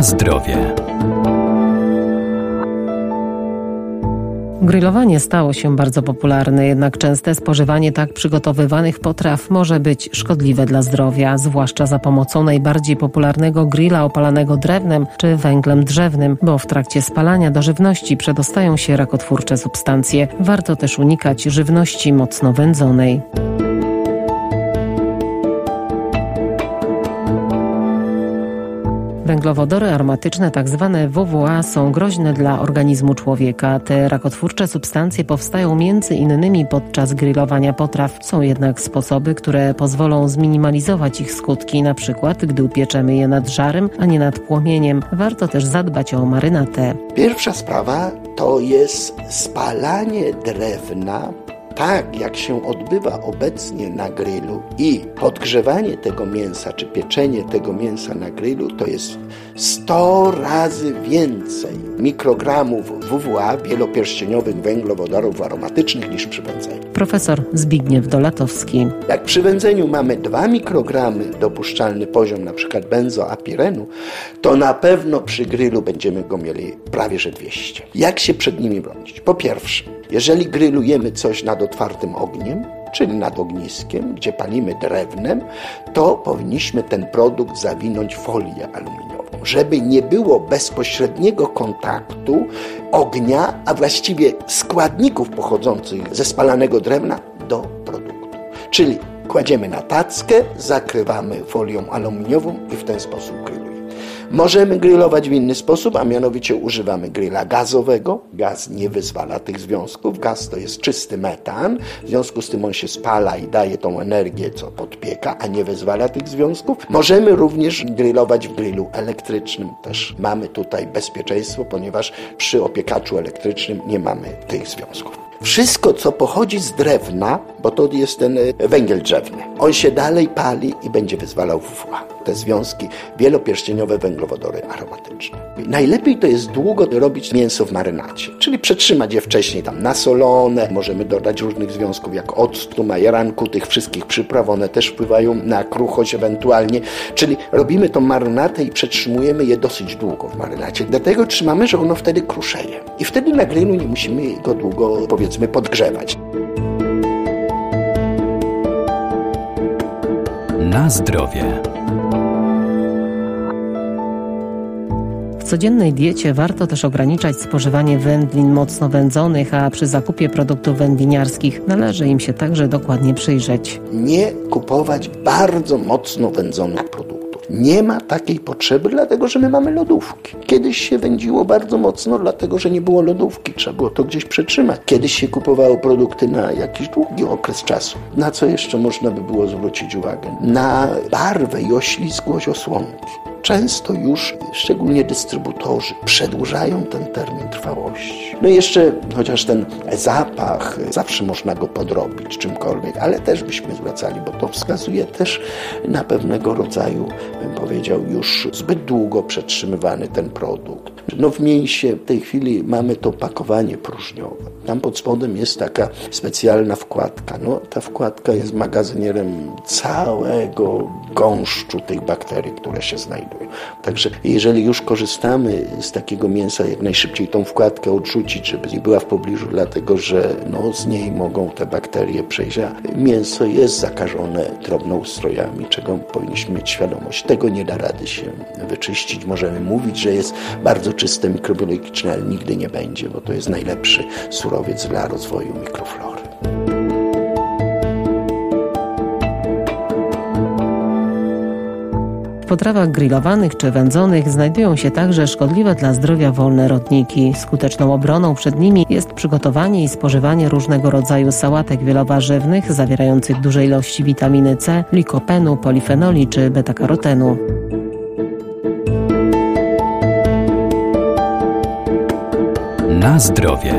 Zdrowie. Grillowanie stało się bardzo popularne, jednak częste spożywanie tak przygotowywanych potraw może być szkodliwe dla zdrowia, zwłaszcza za pomocą najbardziej popularnego grilla opalanego drewnem czy węglem drzewnym, bo w trakcie spalania do żywności przedostają się rakotwórcze substancje. Warto też unikać żywności mocno wędzonej. Węglowodory aromatyczne, tak zwane WWA, są groźne dla organizmu człowieka. Te rakotwórcze substancje powstają między innymi podczas grillowania potraw. Są jednak sposoby, które pozwolą zminimalizować ich skutki, na przykład gdy upieczemy je nad żarem, a nie nad płomieniem. Warto też zadbać o marynatę. Pierwsza sprawa to jest spalanie drewna tak jak się odbywa obecnie na grillu i podgrzewanie tego mięsa, czy pieczenie tego mięsa na grillu, to jest 100 razy więcej mikrogramów WWA, wielopierścieniowych węglowodorów aromatycznych niż przy wędzeniu. Profesor Zbigniew Dolatowski. Jak przy wędzeniu mamy 2 mikrogramy dopuszczalny poziom na przykład benzoapirenu, to na pewno przy grillu będziemy go mieli prawie że 200. Jak się przed nimi bronić? Po pierwsze, jeżeli grillujemy coś nad otwartym ogniem, czyli nad ogniskiem, gdzie palimy drewnem, to powinniśmy ten produkt zawinąć w folię aluminiową, żeby nie było bezpośredniego kontaktu ognia, a właściwie składników pochodzących ze spalanego drewna do produktu. Czyli kładziemy na tackę, zakrywamy folią aluminiową i w ten sposób grillujemy. Możemy grillować w inny sposób, a mianowicie używamy grilla gazowego. Gaz nie wyzwala tych związków. Gaz to jest czysty metan, w związku z tym on się spala i daje tą energię, co podpieka, a nie wyzwala tych związków. Możemy również grillować w grillu elektrycznym. Też mamy tutaj bezpieczeństwo, ponieważ przy opiekaczu elektrycznym nie mamy tych związków. Wszystko, co pochodzi z drewna, bo to jest ten e, węgiel drzewny, on się dalej pali i będzie wyzwalał WWA. Te związki, wielopierścieniowe węglowodory aromatyczne. Najlepiej to jest długo robić mięso w marynacie, czyli przetrzymać je wcześniej tam nasolone, możemy dodać różnych związków jak octu, majeranku, tych wszystkich przypraw, one też wpływają na kruchość ewentualnie, czyli robimy tą marynatę i przetrzymujemy je dosyć długo w marynacie. Dlatego trzymamy, że ono wtedy kruszeje. I wtedy na grillu nie musimy go długo, powiedzmy, podgrzewać. Na zdrowie. W codziennej diecie warto też ograniczać spożywanie wędlin mocno wędzonych, a przy zakupie produktów wędliniarskich należy im się także dokładnie przyjrzeć. Nie kupować bardzo mocno wędzonych produktów. Nie ma takiej potrzeby, dlatego że my mamy lodówki. Kiedyś się wędziło bardzo mocno, dlatego że nie było lodówki, trzeba było to gdzieś przetrzymać. Kiedyś się kupowało produkty na jakiś długi okres czasu. Na co jeszcze można by było zwrócić uwagę? Na barwę i oślizgłość osłonki często już, szczególnie dystrybutorzy, przedłużają ten termin trwałości. No i jeszcze chociaż ten zapach, zawsze można go podrobić czymkolwiek, ale też byśmy zwracali, bo to wskazuje też na pewnego rodzaju, bym powiedział, już zbyt długo przetrzymywany ten produkt. No w mięsie w tej chwili mamy to pakowanie próżniowe. Tam pod spodem jest taka specjalna wkładka. No, ta wkładka jest magazynierem całego gąszczu tych bakterii, które się znajdują. Także jeżeli już korzystamy z takiego mięsa, jak najszybciej tą wkładkę odrzucić, żeby nie była w pobliżu, dlatego że no, z niej mogą te bakterie przejść. A mięso jest zakażone drobnoustrojami, czego powinniśmy mieć świadomość. Tego nie da rady się wyczyścić. Możemy mówić, że jest bardzo czyste mikrobiologiczne, ale nigdy nie będzie, bo to jest najlepszy surowiec dla rozwoju mikroflory. Potrawach grillowanych czy wędzonych znajdują się także szkodliwe dla zdrowia wolne rodniki. Skuteczną obroną przed nimi jest przygotowanie i spożywanie różnego rodzaju sałatek wielowarzywnych zawierających duże ilości witaminy C, likopenu, polifenoli czy beta-karotenu. Na zdrowie.